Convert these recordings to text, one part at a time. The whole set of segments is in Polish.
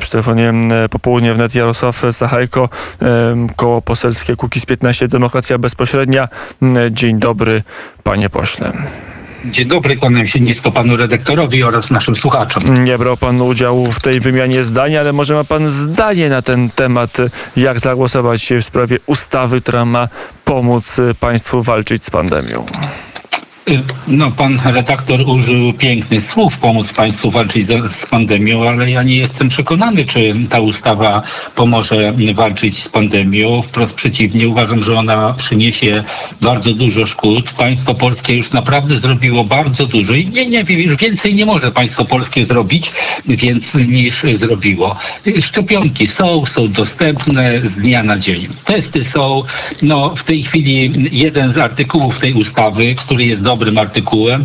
Przy telefonie popołudnie wnet Jarosław Sachajko, koło poselskie Kukiz 15, Demokracja Bezpośrednia. Dzień dobry, panie pośle. Dzień dobry, kłaniam się nisko panu redaktorowi oraz naszym słuchaczom. Nie brał pan udziału w tej wymianie zdań, ale może ma pan zdanie na ten temat, jak zagłosować w sprawie ustawy, która ma pomóc państwu walczyć z pandemią. No, pan redaktor użył pięknych słów, pomóc państwu walczyć z, z, pandemią, ale ja nie jestem przekonany, czy ta ustawa pomoże walczyć z pandemią. Wprost przeciwnie, uważam, że ona przyniesie bardzo dużo szkód. Państwo polskie już naprawdę zrobiło bardzo dużo i nie, nie wiem, już więcej nie może państwo polskie zrobić, więc niż zrobiło. Szczepionki są, są dostępne z dnia na dzień. Testy są, no w tej chwili jeden z artykułów tej ustawy, który jest dobry, dobrym artykułem,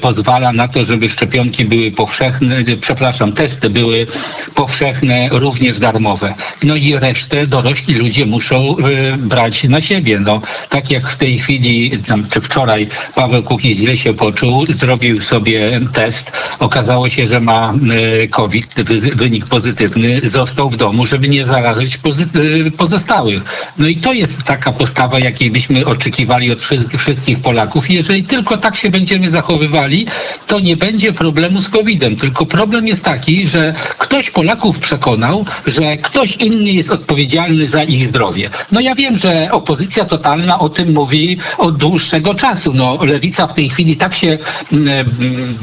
pozwala na to, żeby szczepionki były powszechne, przepraszam, testy były powszechne, również darmowe. No i resztę dorośli ludzie muszą brać na siebie. No, tak jak w tej chwili, czy wczoraj Paweł Kukiz źle się poczuł, zrobił sobie test, okazało się, że ma COVID, wynik pozytywny, został w domu, żeby nie zarażać pozostałych. No i to jest taka postawa, jakiej byśmy oczekiwali od wszystkich Polaków. Jeżeli tylko tak się będziemy zachowywali, to nie będzie problemu z COVID-em. Tylko problem jest taki, że ktoś Polaków przekonał, że ktoś inny jest odpowiedzialny za ich zdrowie. No ja wiem, że opozycja totalna o tym mówi od dłuższego czasu. No lewica w tej chwili tak się mm, mm,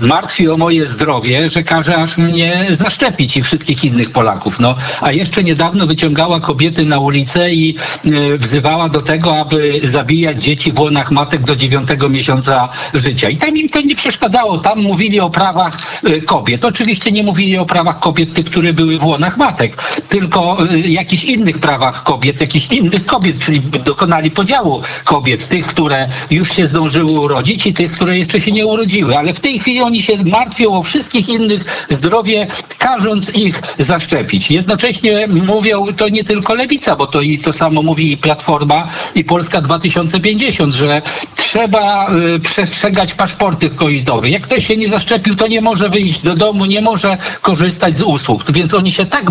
martwi o moje zdrowie, że każe aż mnie zaszczepić i wszystkich innych Polaków. No, a jeszcze niedawno wyciągała kobiety na ulicę i e, wzywała do tego, aby zabijać dzieci w łonach matek do dziewiątego miesiąca życia. I tam im to nie przeszkadzało. Tam mówili o prawach y, kobiet. Oczywiście nie mówili o prawach kobiet, tych, które były w łonach matek, tylko y, jakichś innych prawach kobiet, jakichś innych kobiet, czyli dokonali podziału kobiet, tych, które już się zdążyły urodzić i tych, które jeszcze się nie urodziły. Ale w tej chwili oni się martwią o wszystkich innych zdrowie, każąc ich zaszczepić. Jednocześnie mówią to nie tylko lewica, bo to i to samo mówi i Platforma i Polska 2050, że trzeba Y, przestrzegać paszporty covidowe. Jak ktoś się nie zaszczepił, to nie może wyjść do domu, nie może korzystać z usług. Więc oni się tak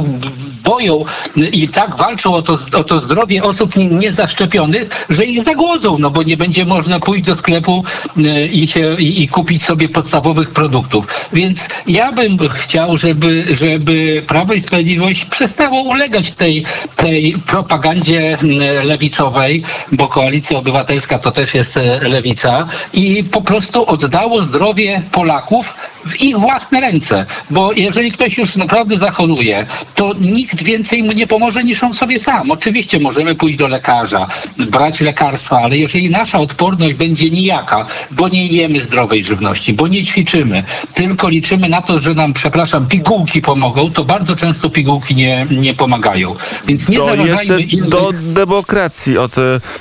boją i tak walczą o to, o to zdrowie osób niezaszczepionych, że ich zagłodzą, no bo nie będzie można pójść do sklepu y, i, się, i, i kupić sobie podstawowych produktów. Więc ja bym chciał, żeby, żeby Prawo i Sprawiedliwość przestało ulegać tej, tej propagandzie y, lewicowej, bo Koalicja Obywatelska to też jest lewica, i po prostu oddało zdrowie Polaków w ich własne ręce. Bo jeżeli ktoś już naprawdę zachoruje, to nikt więcej mu nie pomoże niż on sobie sam. Oczywiście możemy pójść do lekarza, brać lekarstwa, ale jeżeli nasza odporność będzie nijaka, bo nie jemy zdrowej żywności, bo nie ćwiczymy, tylko liczymy na to, że nam, przepraszam, pigułki pomogą, to bardzo często pigułki nie, nie pomagają. Więc nie to jeszcze innych... do demokracji od,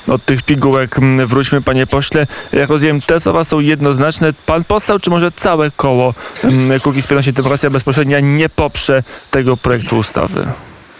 od tych pigułek wróćmy, panie pośle. Jak rozumiem, te słowa są jednoznaczne. Pan poseł, czy może całe koło Mm, Kukiz 15 Demokracja Bezpośrednia nie poprze tego projektu ustawy.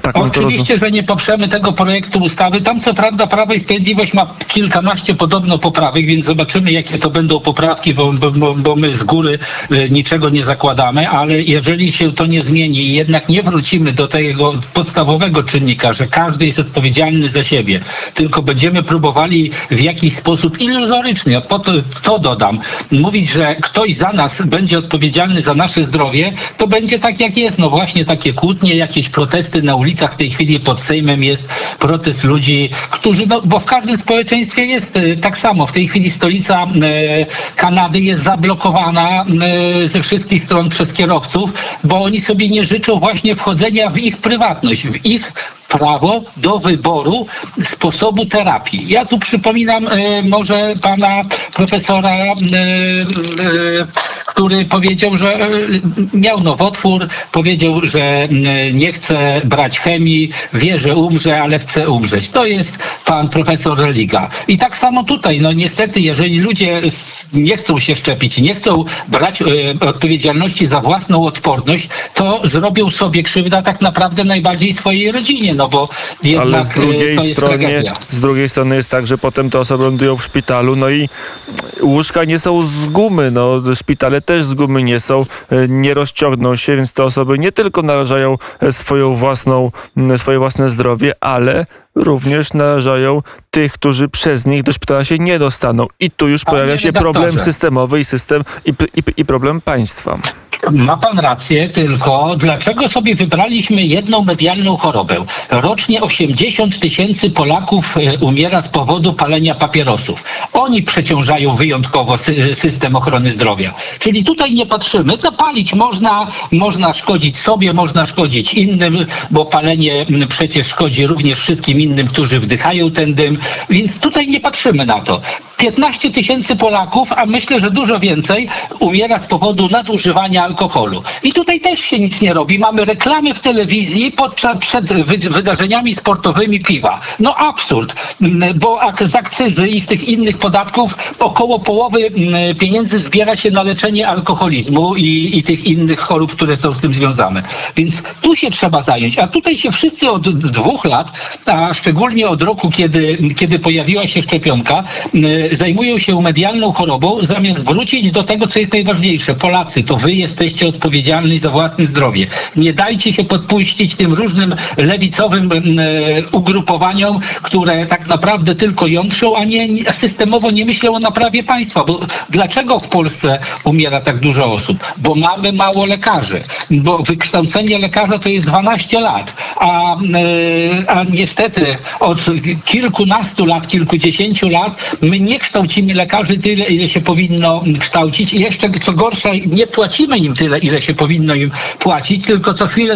Tak, Oczywiście, że nie poprzemy tego projektu ustawy. Tam co prawda Prawo i Sprawiedliwość ma kilkanaście podobno poprawek, więc zobaczymy jakie to będą poprawki, bo, bo, bo my z góry e, niczego nie zakładamy, ale jeżeli się to nie zmieni i jednak nie wrócimy do tego podstawowego czynnika, że każdy jest odpowiedzialny za siebie, tylko będziemy próbowali w jakiś sposób iluzoryczny, a po to, to dodam, mówić, że ktoś za nas będzie odpowiedzialny za nasze zdrowie, to będzie tak jak jest, no właśnie takie kłótnie, jakieś protesty na ulicy, ulicach w tej chwili pod Sejmem jest protest ludzi, którzy, no, bo w każdym społeczeństwie jest e, tak samo. W tej chwili stolica e, Kanady jest zablokowana e, ze wszystkich stron przez kierowców, bo oni sobie nie życzą właśnie wchodzenia w ich prywatność, w ich prawo do wyboru sposobu terapii. Ja tu przypominam e, może pana profesora, e, e, który powiedział, że miał nowotwór, powiedział, że nie chce brać chemii, wie, że umrze, ale chce umrzeć. To jest pan profesor Religa. I tak samo tutaj, no niestety, jeżeli ludzie nie chcą się szczepić, nie chcą brać odpowiedzialności za własną odporność, to zrobią sobie krzywdę tak naprawdę najbardziej swojej rodzinie. No bo jednak Ale z drugiej, to jest stronie, tragedia. z drugiej strony jest tak, że potem te osoby lądują w szpitalu, no i łóżka nie są z gumy, no szpitale też z gumy nie są, e, nie rozciągną się, więc te osoby nie tylko narażają e, swoją własną, swoje własne zdrowie, ale również narażają tych, którzy przez nich do szpitala się nie dostaną. I tu już pojawia się problem systemowy i system i, i, i problem państwa. Ma pan rację, tylko dlaczego sobie wybraliśmy jedną medialną chorobę? Rocznie 80 tysięcy Polaków e, umiera z powodu palenia papierosów. Oni przeciążają wyjątkowo sy- system ochrony zdrowia. Czyli tutaj nie patrzymy, to palić można, można szkodzić sobie, można szkodzić innym, bo palenie przecież szkodzi również wszystkim innym, którzy wdychają ten dym, więc tutaj nie patrzymy na to. 15 tysięcy Polaków, a myślę, że dużo więcej, umiera z powodu nadużywania alkoholu. I tutaj też się nic nie robi. Mamy reklamy w telewizji podczas, przed wy, wydarzeniami sportowymi piwa. No absurd, Mm, bo z akcyzy i z tych innych podatków około połowy mm, pieniędzy zbiera się na leczenie alkoholizmu i, i tych innych chorób, które są z tym związane. Więc tu się trzeba zająć. A tutaj się wszyscy od dwóch lat, a szczególnie od roku, kiedy, kiedy pojawiła się szczepionka, m, zajmują się medialną chorobą, zamiast wrócić do tego, co jest najważniejsze. Polacy, to wy jesteście odpowiedzialni za własne zdrowie. Nie dajcie się podpuścić tym różnym lewicowym m, ugrupowaniom, które tak naprawdę tylko jątrzą, a nie systemowo nie myślą o naprawie państwa. Bo dlaczego w Polsce umiera tak dużo osób? Bo mamy mało lekarzy. Bo wykształcenie lekarza to jest 12 lat, a, e, a niestety od kilkunastu lat, kilkudziesięciu lat my nie kształcimy lekarzy tyle, ile się powinno kształcić i jeszcze co gorsza, nie płacimy im tyle, ile się powinno im płacić, tylko co chwilę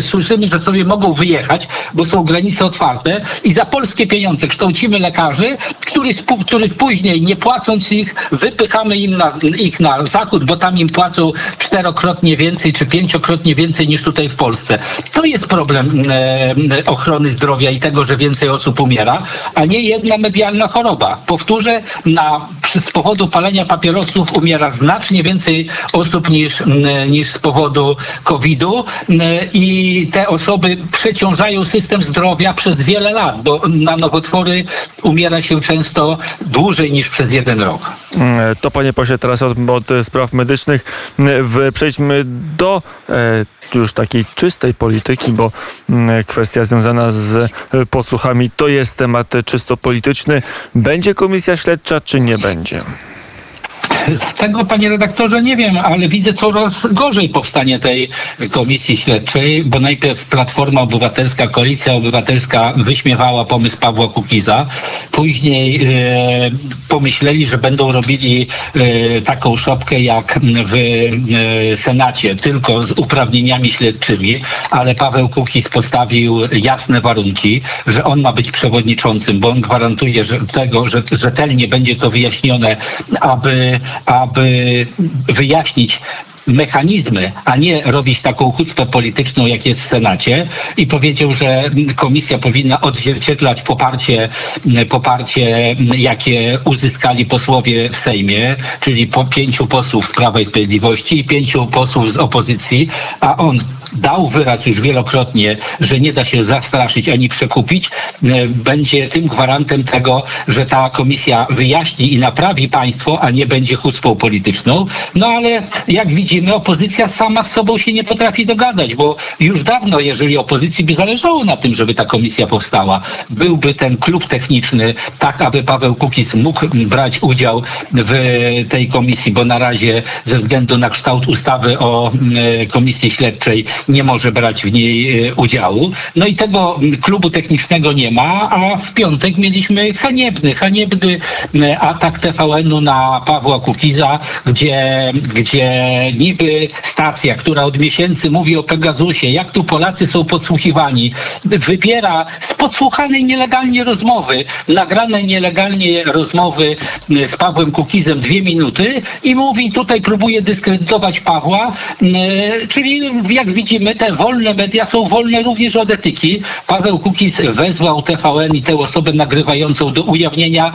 słyszymy, że sobie mogą wyjechać, bo są granice otwarte i za polskie pieniądze kształcimy lekarzy, których, których później nie płacąc ich, wypychamy im na, ich na zachód, bo tam im płacą czterokrotnie więcej czy pięciokrotnie więcej niż tutaj w Polsce. To jest problem e, ochrony zdrowia i tego, że więcej osób umiera, a nie jedna medialna choroba. Powtórzę, na, z powodu palenia papierosów umiera znacznie więcej osób niż, niż z powodu COVID-u m, i te osoby przeciążają system zdrowia przez wiele lat, bo na nowotwory umiera się często dłużej niż przez jeden rok. Mm, To panie pośle, teraz od, od e, spraw medycznych przejdźmy do e, już takiej czystej polityki, bo mm, kwestia związana z e, podsłuchami to jest temat e, czysto polityczny. Będzie komisja śledcza, czy nie będzie? Tego, panie redaktorze, nie wiem, ale widzę coraz gorzej powstanie tej komisji śledczej, bo najpierw Platforma Obywatelska, Koalicja Obywatelska wyśmiewała pomysł Pawła Kukiza. Później e, pomyśleli, że będą robili e, taką szopkę jak w e, Senacie, tylko z uprawnieniami śledczymi, ale Paweł Kukiz postawił jasne warunki, że on ma być przewodniczącym, bo on gwarantuje że tego, że rzetelnie będzie to wyjaśnione, aby aby wyjaśnić mechanizmy, a nie robić taką chucpę polityczną, jak jest w Senacie. I powiedział, że komisja powinna odzwierciedlać poparcie, poparcie jakie uzyskali posłowie w Sejmie, czyli po pięciu posłów z Prawa i Sprawiedliwości i pięciu posłów z opozycji, a on dał wyraz już wielokrotnie, że nie da się zastraszyć ani przekupić, będzie tym gwarantem tego, że ta komisja wyjaśni i naprawi państwo, a nie będzie chucpą polityczną. No ale jak widzimy, opozycja sama z sobą się nie potrafi dogadać, bo już dawno, jeżeli opozycji by zależało na tym, żeby ta komisja powstała, byłby ten klub techniczny, tak aby Paweł Kukiz mógł brać udział w tej komisji, bo na razie ze względu na kształt ustawy o mm, komisji śledczej nie może brać w niej e, udziału. No i tego klubu technicznego nie ma, a w piątek mieliśmy haniebny, haniebny atak TVN-u na Pawła Kukiza, gdzie, gdzie niby stacja, która od miesięcy mówi o Pegasusie, jak tu Polacy są podsłuchiwani, wybiera z podsłuchanej nielegalnie rozmowy, nagrane nielegalnie rozmowy z Pawłem Kukizem dwie minuty i mówi, tutaj próbuje dyskredytować Pawła, mm, czyli jak widzimy widzimy, te wolne media są wolne również od etyki. Paweł Kukiz wezwał TVN i tę osobę nagrywającą do ujawnienia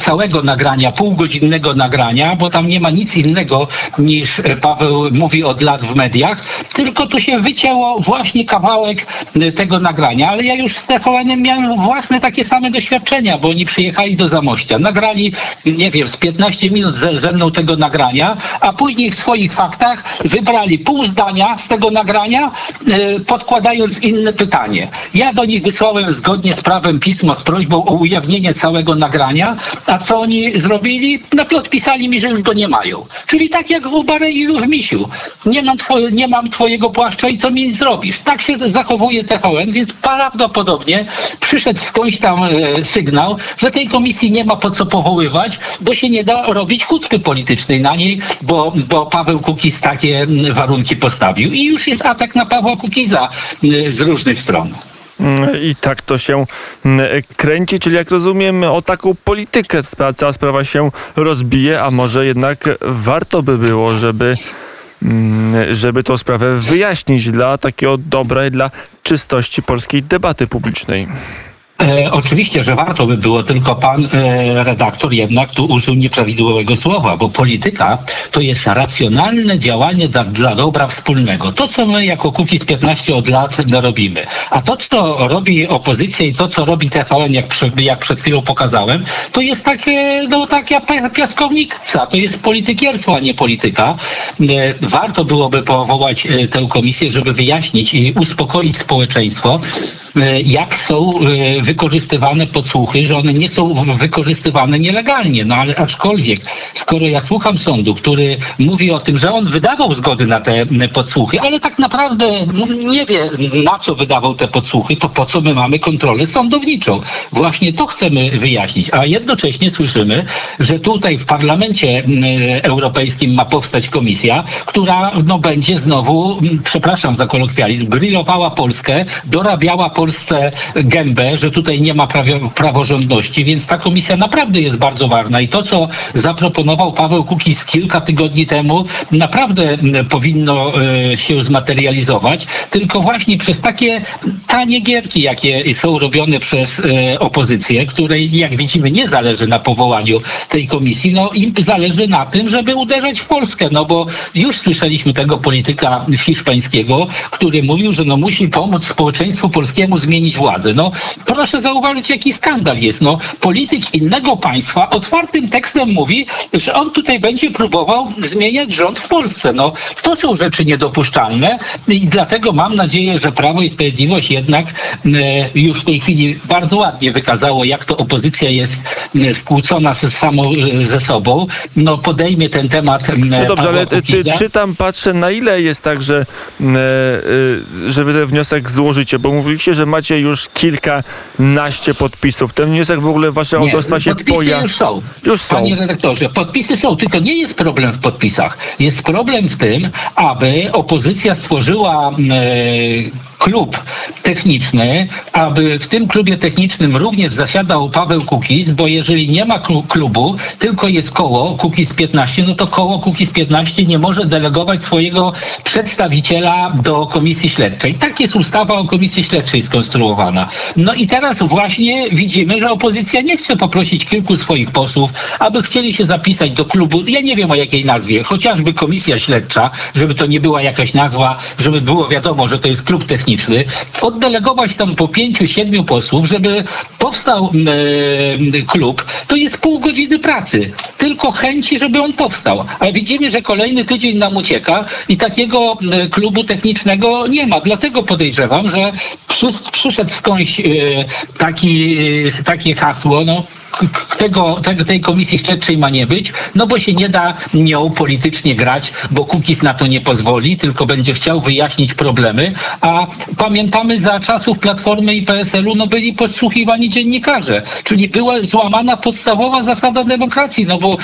całego nagrania, półgodzinnego nagrania, bo tam nie ma nic innego niż Paweł mówi od lat w mediach, tylko tu się wycięło właśnie kawałek tego nagrania, ale ja już z TVN miałem własne takie same doświadczenia, bo oni przyjechali do Zamościa, nagrali, nie wiem, z 15 minut ze, ze mną tego nagrania, a później w swoich faktach wybrali pół zdania z tego nagrania, y, podkładając inne pytanie. Ja do nich wysłałem zgodnie z prawem pismo z prośbą o ujawnienie całego nagrania, a co oni zrobili? No to odpisali mi, że już go nie mają. Czyli tak jak w Barei i w Misiu. Nie mam, twoje, nie mam twojego płaszcza i co mi zrobisz? Tak się zachowuje TVN, więc prawdopodobnie przyszedł skądś tam e, sygnał, że tej komisji nie ma po co powoływać, bo się nie da robić hucpy politycznej na niej, bo, bo Paweł Kukiz takie warunki postawił. I już jest atak na Pawła Kukiza z różnych stron. I tak to się kręci, czyli jak rozumiem, o taką politykę cała sprawa się rozbije, a może jednak warto by było, żeby, żeby tą sprawę wyjaśnić dla takiego dobra i dla czystości polskiej debaty publicznej. E, oczywiście, że warto by było, tylko pan e, redaktor jednak tu użył nieprawidłowego słowa, bo polityka to jest racjonalne działanie dla, dla dobra wspólnego. To, co my jako Kukiz 15 od lat robimy. A to, co robi opozycja i to, co robi TVN, jak, jak przed chwilą pokazałem, to jest takie, no, taka piaskownica. To jest politykierstwo, a nie polityka. E, warto byłoby powołać e, tę komisję, żeby wyjaśnić i uspokoić społeczeństwo, jak są e, wykorzystywane podsłuchy, że one nie są wykorzystywane nielegalnie. No ale aczkolwiek, skoro ja słucham sądu, który mówi o tym, że on wydawał zgody na te podsłuchy, ale tak naprawdę nie wie, na co wydawał te podsłuchy, to po co my mamy kontrolę sądowniczą? Właśnie to chcemy wyjaśnić. A jednocześnie słyszymy, że tutaj w Parlamencie Europejskim ma powstać komisja, która no, będzie znowu, przepraszam za kolokwializm, grillowała Polskę, dorabiała Polsce gębę, że tutaj nie ma praworządności, więc ta komisja naprawdę jest bardzo ważna. I to, co zaproponował Paweł Kukiz kilka tygodni temu, naprawdę powinno e, się zmaterializować, tylko właśnie przez takie tanie gierki, jakie są robione przez e, opozycję, której jak widzimy nie zależy na powołaniu tej komisji, no im zależy na tym, żeby uderzać w Polskę, no bo już słyszeliśmy tego polityka hiszpańskiego, który mówił, że no musi pomóc społeczeństwu polskiemu zmienić władzę. No proszę zauważyć, jaki skandal jest. No, polityk innego państwa otwartym tekstem mówi, że on tutaj będzie próbował zmieniać rząd w Polsce. No, to są rzeczy niedopuszczalne i dlatego mam nadzieję, że Prawo i Sprawiedliwość jednak e, już w tej chwili bardzo ładnie wykazało, jak to opozycja jest e, skłócona ze, samą, e, ze sobą. No, podejmie ten temat. No dobrze, ale ty, czytam, patrzę, na ile jest tak, że, że wy ten wniosek złożycie, bo mówiliście, że macie już kilka naście podpisów. Ten wniosek w ogóle wasze nie, autorstwa się poja... już są. Już są. Panie redaktorze, podpisy są, tylko nie jest problem w podpisach. Jest problem w tym, aby opozycja stworzyła e, klub techniczny, aby w tym klubie technicznym również zasiadał Paweł Kukiz, bo jeżeli nie ma klubu, tylko jest koło Kukiz 15, no to koło Kukiz 15 nie może delegować swojego przedstawiciela do komisji śledczej. Tak jest ustawa o komisji śledczej skonstruowana. No i teraz właśnie widzimy, że opozycja nie chce poprosić kilku swoich posłów, aby chcieli się zapisać do klubu, ja nie wiem o jakiej nazwie, chociażby komisja śledcza, żeby to nie była jakaś nazwa, żeby było wiadomo, że to jest klub techniczny, oddelegować tam po pięciu, siedmiu posłów, żeby powstał e, klub, to jest pół godziny pracy. Tylko chęci, żeby on powstał. Ale widzimy, że kolejny tydzień nam ucieka i takiego e, klubu technicznego nie ma. Dlatego podejrzewam, że przy, przyszedł skądś e, taki, e, takie hasło, no tego, tej komisji śledczej ma nie być, no bo się nie da nią politycznie grać, bo Kukiz na to nie pozwoli, tylko będzie chciał wyjaśnić problemy, a pamiętamy za czasów Platformy i PSL-u, no byli podsłuchiwani dziennikarze, czyli była złamana podstawowa zasada demokracji, no bo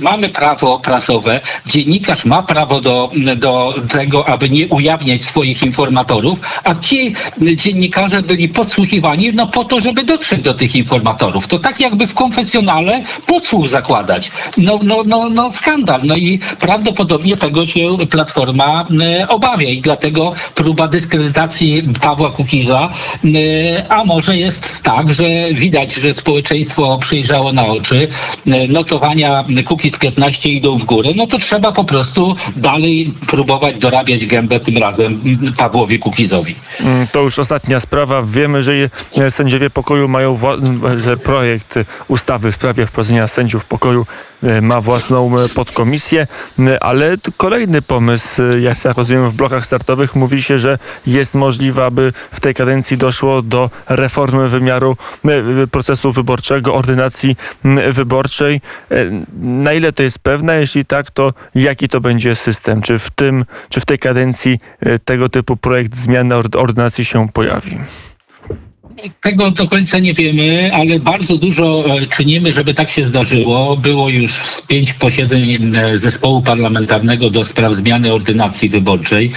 mamy prawo prasowe, dziennikarz ma prawo do, do tego, aby nie ujawniać swoich informatorów, a ci dziennikarze byli podsłuchiwani no po to, żeby dotrzeć do tych informatorów. To tak jakby żeby w konfesjonale podsłuch zakładać. No, no, no, no skandal. No i prawdopodobnie tego się Platforma obawia i dlatego próba dyskredytacji Pawła Kukiza, a może jest tak, że widać, że społeczeństwo przyjrzało na oczy, notowania Kukiz 15 idą w górę, no to trzeba po prostu dalej próbować dorabiać gębę tym razem Pawłowi Kukizowi. Mm, to już ostatnia sprawa. Wiemy, że sędziowie pokoju mają że projekt ustawy w sprawie wprowadzenia sędziów pokoju e, ma własną e, podkomisję, ale kolejny pomysł, e, jak rozumiem w blokach startowych, mówi się, że jest możliwe, aby w tej kadencji doszło do reformy wymiaru procesu wyborczego, ordynacji wyborczej. Na ile to jest pewne? Jeśli tak, to jaki to będzie system? Czy w tym, czy w tej kadencji tego typu projekt zmiany ordynacji się pojawi? Tego do końca nie wiemy, ale bardzo dużo e, czynimy, żeby tak się zdarzyło. Było już pięć posiedzeń e, zespołu parlamentarnego do spraw zmiany ordynacji wyborczej.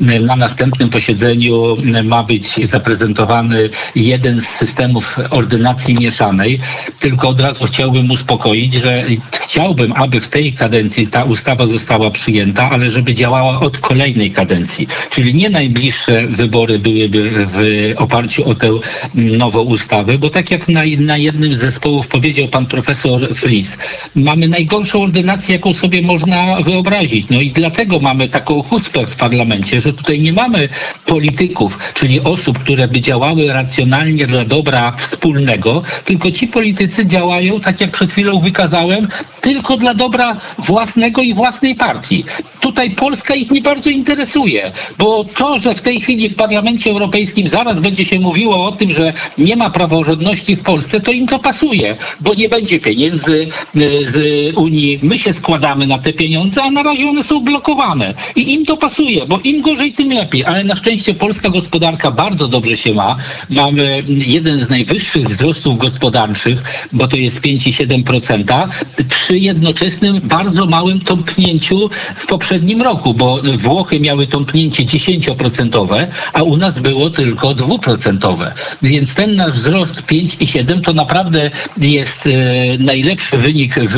E, na następnym posiedzeniu ma być zaprezentowany jeden z systemów ordynacji mieszanej. Tylko od razu chciałbym uspokoić, że chciałbym, aby w tej kadencji ta ustawa została przyjęta, ale żeby działała od kolejnej kadencji. Czyli nie najbliższe wybory byłyby w oparciu o tę nową ustawę, bo tak jak na, na jednym z zespołów powiedział pan profesor Fries, mamy najgorszą ordynację, jaką sobie można wyobrazić. No i dlatego mamy taką chucpę w parlamencie, że tutaj nie mamy polityków, czyli osób, które by działały racjonalnie dla dobra wspólnego, tylko ci politycy działają, tak jak przed chwilą wykazałem, tylko dla dobra własnego i własnej partii. Tutaj Polska ich nie bardzo interesuje, bo to, że w tej chwili w Parlamencie Europejskim zaraz będzie się mówiło o tym, że nie ma praworządności w Polsce, to im to pasuje, bo nie będzie pieniędzy e, z Unii. My się składamy na te pieniądze, a na razie one są blokowane. I im to pasuje, bo im gorzej, tym lepiej. Ale na szczęście polska gospodarka bardzo dobrze się ma. Mamy jeden z najwyższych wzrostów gospodarczych, bo to jest 5,7%, przy jednoczesnym bardzo małym tąpnięciu w poprzednim roku, bo Włochy miały tąpnięcie 10%, a u nas było tylko 2%. Więc ten nasz wzrost 5,7 to naprawdę jest e, najlepszy wynik w,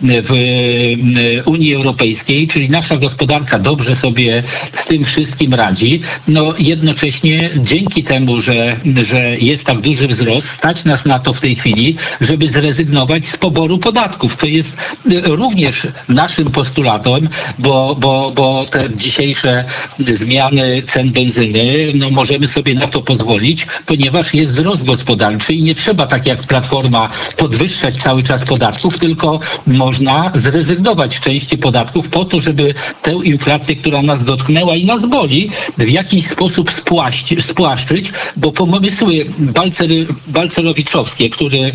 w e, Unii Europejskiej, czyli nasza gospodarka dobrze sobie z tym wszystkim radzi. No jednocześnie dzięki temu, że, że jest tak duży wzrost, stać nas na to w tej chwili, żeby zrezygnować z poboru podatków. To jest e, również naszym postulatem, bo, bo, bo te dzisiejsze zmiany cen benzyny, no możemy sobie na to pozwolić, ponieważ jest wzrost gospodarczy i nie trzeba tak jak Platforma podwyższać cały czas podatków, tylko można zrezygnować z części podatków po to, żeby tę inflację, która nas dotknęła i nas boli, w jakiś sposób spłaść, spłaszczyć, bo pomysły balcery, balcerowiczowskie, które,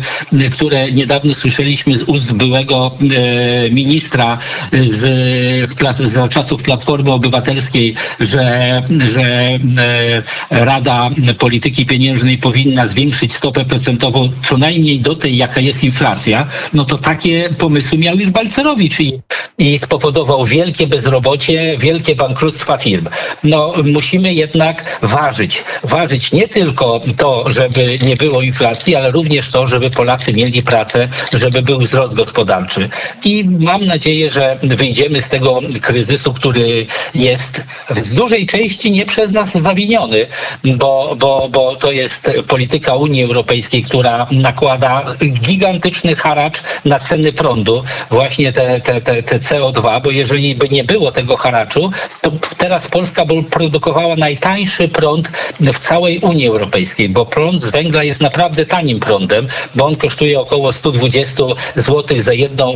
które niedawno słyszeliśmy z ust byłego e, ministra z, w, za czasów Platformy Obywatelskiej, że, że e, Rada Polityki Pieniężnej powinna zwiększyć stopę procentową co najmniej do tej, jaka jest inflacja, no to takie pomysły miał już Balcerowicz i, i spowodował wielkie bezrobocie, wielkie bankructwa firm. No musimy jednak ważyć. Ważyć nie tylko to, żeby nie było inflacji, ale również to, żeby Polacy mieli pracę, żeby był wzrost gospodarczy. I mam nadzieję, że wyjdziemy z tego kryzysu, który jest w dużej części nie przez nas zawiniony, bo, bo, bo to jest polityka Unii Europejskiej, która nakłada gigantyczny haracz na ceny prądu, właśnie te, te, te, te CO2, bo jeżeli by nie było tego haraczu, to teraz Polska by produkowała najtańszy prąd w całej Unii Europejskiej, bo prąd z węgla jest naprawdę tanim prądem, bo on kosztuje około 120 zł za jedną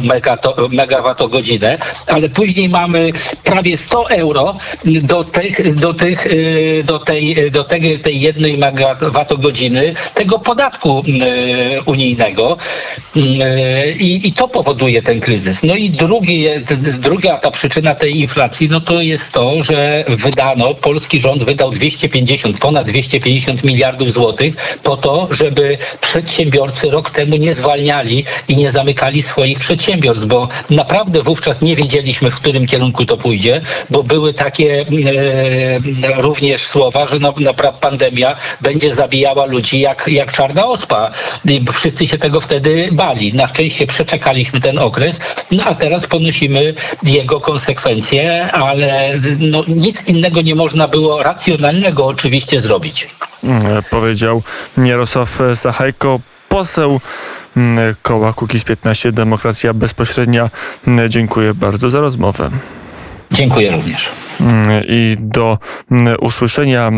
megawattogodzinę, ale później mamy prawie 100 euro do, tych, do, tych, y, do, tej, do tej, tej jednej megawattogodziny tego podatku y, unijnego y, I, i to powoduje ten kryzys. No i drugi, druga ta przyczyna tej inflacji, no to jest to, że wydano, polski rząd wydał 250, ponad 250 miliardów złotych po to, żeby przedsiębiorcy rok temu nie zwalniali i nie zamykali swoich przedsiębiorstw, bo naprawdę wówczas nie wiedzieliśmy, w którym kierunku to pójdzie, bo były takie e, również słowa, że no, no, pandemia będzie zabijać zabijała ludzi jak, jak czarna ospa. Wszyscy się tego wtedy bali. Na szczęście przeczekaliśmy ten okres, no a teraz ponosimy jego konsekwencje, ale no, nic innego nie można było racjonalnego oczywiście zrobić. Mm, Powiedział Jarosław Sachajko, poseł mm, koła Kukiz 15 Demokracja Bezpośrednia. Mm, Dziękuję bardzo za rozmowę. Dziękuję również. I do usłyszenia